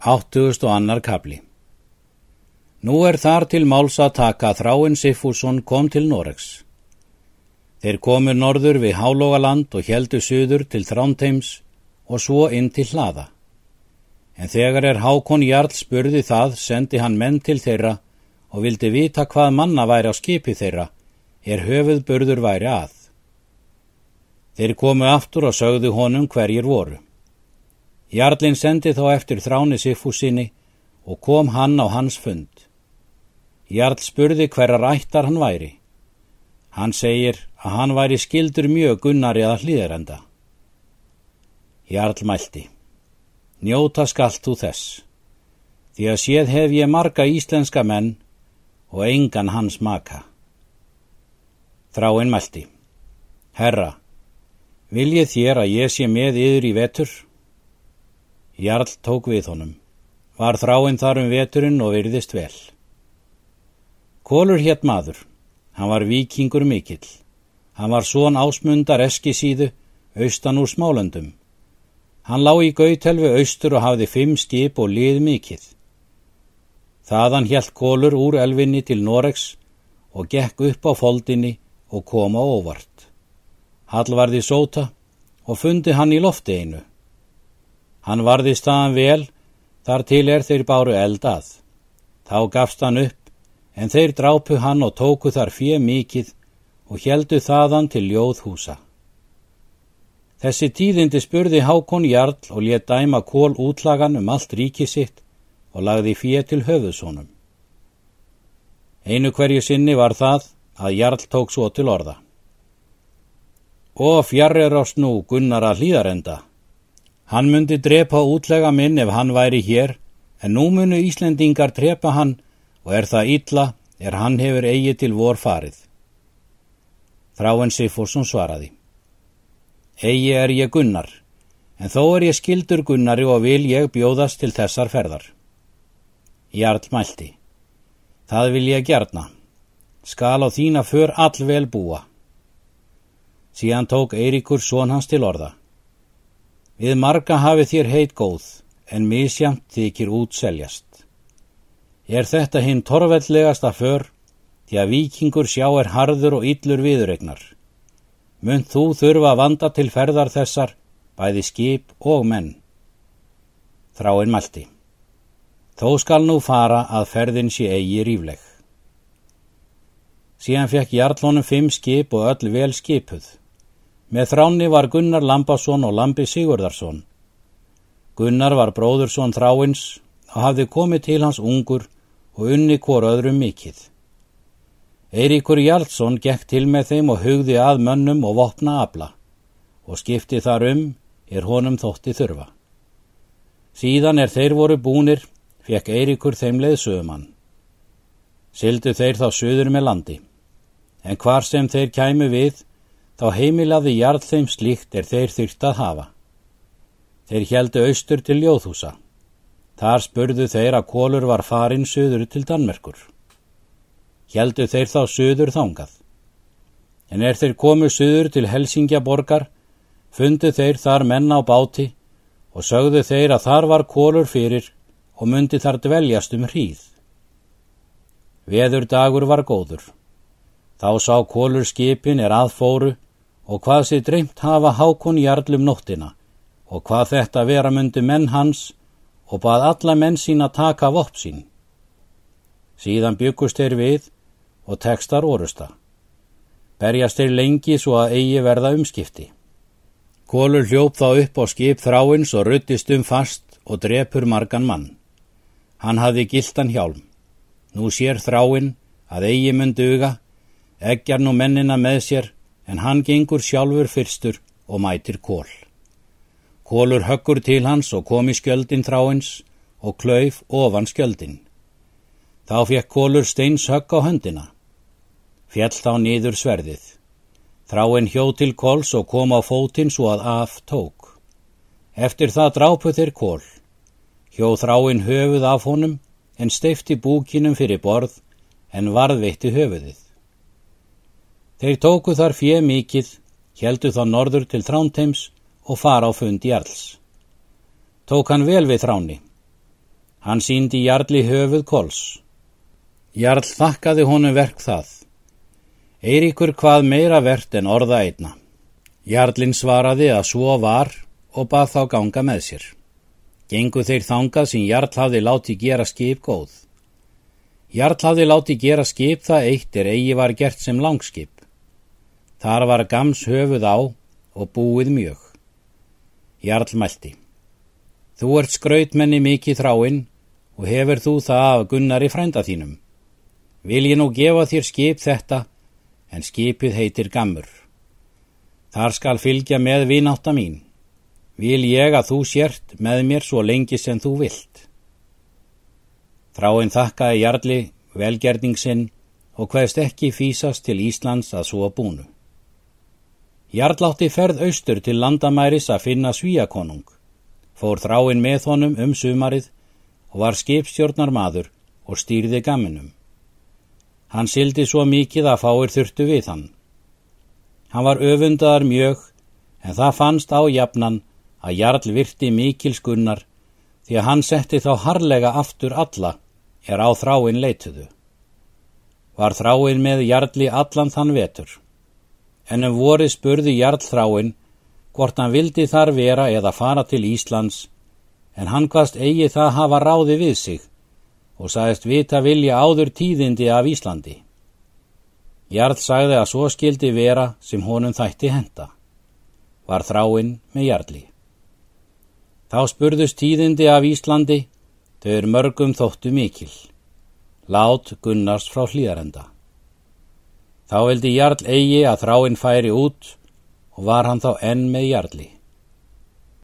80. og annar kapli Nú er þar til máls að taka þráinn Siffússon kom til Noregs. Þeir komu norður við Hálógaland og heldu suður til Þránteims og svo inn til hlaða. En þegar er Hákon Jarl spurði það, sendi hann menn til þeirra og vildi vita hvað manna væri á skipi þeirra, er höfuð burður væri að. Þeir komu aftur og sögðu honum hverjir voru. Jarlinn sendi þá eftir þráni Siffúsinni og kom hann á hans fund. Jarl spurði hverjar ættar hann væri. Hann segir að hann væri skildur mjög gunnari að hlýðarenda. Jarl mælti. Njóta skallt þú þess. Því að séð hef ég marga íslenska menn og engan hans maka. Þráinn mælti. Herra, vil ég þér að ég sé með yður í vetur? Jarl tók við honum. Var þráinn þar um veturinn og virðist vel. Kólur hétt maður. Hann var vikingur mikill. Hann var són ásmundar eski síðu, austan úr smálöndum. Hann lá í gautelvi austur og hafði fimm skip og lið mikill. Þaðan helt kólur úr elvinni til Noregs og gekk upp á foldinni og kom á óvart. Hallvarði sóta og fundi hann í lofti einu. Hann varði staðan vel, þar til er þeir báru eldað. Þá gafst hann upp, en þeir drápu hann og tóku þar fjö mikið og heldu þaðan til ljóðhúsa. Þessi tíðindi spurði Hákon Jarl og let dæma kól útlagan um allt ríki sitt og lagði fjö til höfuðsónum. Einu hverju sinni var það að Jarl tók svo til orða. Og fjarrir oss nú gunnar að hlýðarenda, Hann myndi drepa útlega minn ef hann væri hér, en nú munu Íslendingar drepa hann og er það illa er hann hefur eigi til vor farið. Þráen Sifursson svaraði. Egi er ég gunnar, en þó er ég skildur gunnari og vil ég bjóðast til þessar ferðar. Jarl mælti. Það vil ég gerna. Skal á þína för allvel búa. Síðan tók Eiríkur són hans til orða. Við marga hafi þér heit góð, en misjamt þykir útseljast. Er þetta hinn torfellegasta för, því að vikingur sjá er harður og yllur viðregnar. Munt þú þurfa að vanda til ferðar þessar, bæði skip og menn. Þráinn mælti. Þó skal nú fara að ferðin sé eigi rífleg. Síðan fekk Jarlónum fimm skip og öll vel skipuð. Með þráni var Gunnar Lambasson og Lambi Sigurðarsson. Gunnar var bróðursson þráins og hafði komið til hans ungur og unni hvort öðrum mikill. Eiríkur Jarlsson gekk til með þeim og hugði að mönnum og vopna abla og skipti þar um er honum þótti þurfa. Síðan er þeir voru búnir, fekk Eiríkur þeim leið sögumann. Sildu þeir þá söður með landi, en hvar sem þeir kæmu við, þá heimilaði jarl þeim slíkt er þeir þyrst að hafa. Þeir heldu austur til Ljóðhúsa. Þar spurðu þeir að kólur var farin söður til Danmerkur. Heldu þeir þá söður þángað. En er þeir komu söður til Helsingjaborgar, fundu þeir þar menn á báti og sögðu þeir að þar var kólur fyrir og myndi þar dveljast um hríð. Veður dagur var góður. Þá sá kólur skipin er aðfóru og hvað sér dreymt hafa hákon jarlum nóttina og hvað þetta vera myndi menn hans og bað alla menn sín að taka vopp sín. Síðan byggust þeir við og tekstar orusta. Berjast þeir lengi svo að eigi verða umskipti. Kólur hljóp þá upp á skip þráins og ruttist um fast og drepur margan mann. Hann hafði gildan hjálm. Nú sér þráin að eigi myndi uga, eggjar nú mennina með sér en hann gengur sjálfur fyrstur og mætir kól. Kólur höggur til hans og kom í skjöldin þráins og klauf ofan skjöldin. Þá fekk kólur steins högg á höndina. Fjell þá niður sverðið. Þráin hjó til kóls og kom á fótinn svo að af tók. Eftir það drápu þeir kól. Hjó þráin höfuð af honum en steifti búkinum fyrir borð en varðveitti höfuðið. Þeir tóku þar fjö mikið, heldu þá norður til Þránteims og fara á fund í Jarls. Tók hann vel við Þráni. Hann síndi Jarli höfuð kols. Jarl þakkaði honum verk það. Eiríkur hvað meira verðt en orða einna. Jarlinn svaraði að svo var og bað þá ganga með sér. Gengu þeir þangað sem Jarl hafði látið gera skip góð. Jarl hafði látið gera skip það eitt er eigi var gert sem langskip. Þar var gams höfuð á og búið mjög. Jarl mælti. Þú ert skrautmenni mikið þráinn og hefur þú það af gunnar í frænda þínum. Vil ég nú gefa þér skip þetta, en skipið heitir gammur. Þar skal fylgja með vináta mín. Vil ég að þú sért með mér svo lengi sem þú vilt. Þráinn þakkaði Jarli velgerningsinn og hvaðst ekki fýsast til Íslands að svo búnu. Jarl átti ferð austur til landamæris að finna svíakonung. Fór þráinn með honum um sumarið og var skipstjórnar maður og stýrði gaminum. Hann sildi svo mikið að fáir þurftu við hann. Hann var öfundaðar mjög en það fannst á jafnan að Jarl virti mikil skunnar því að hann setti þá harlega aftur alla er á þráinn leituðu. Var þráinn með Jarli allan þann vetur. En um vorið spurði Jarl þráinn hvort hann vildi þar vera eða fara til Íslands en hann hvaðst eigi það hafa ráði við sig og sagðist vita vilja áður tíðindi af Íslandi. Jarl sagði að svo skildi vera sem honum þætti henda. Var þráinn með Jarli. Þá spurðust tíðindi af Íslandi, þau er mörgum þóttu mikil. Lát Gunnars frá hlýðarenda. Þá vildi Jarl eigi að þráinn færi út og var hann þá enn með Jarli.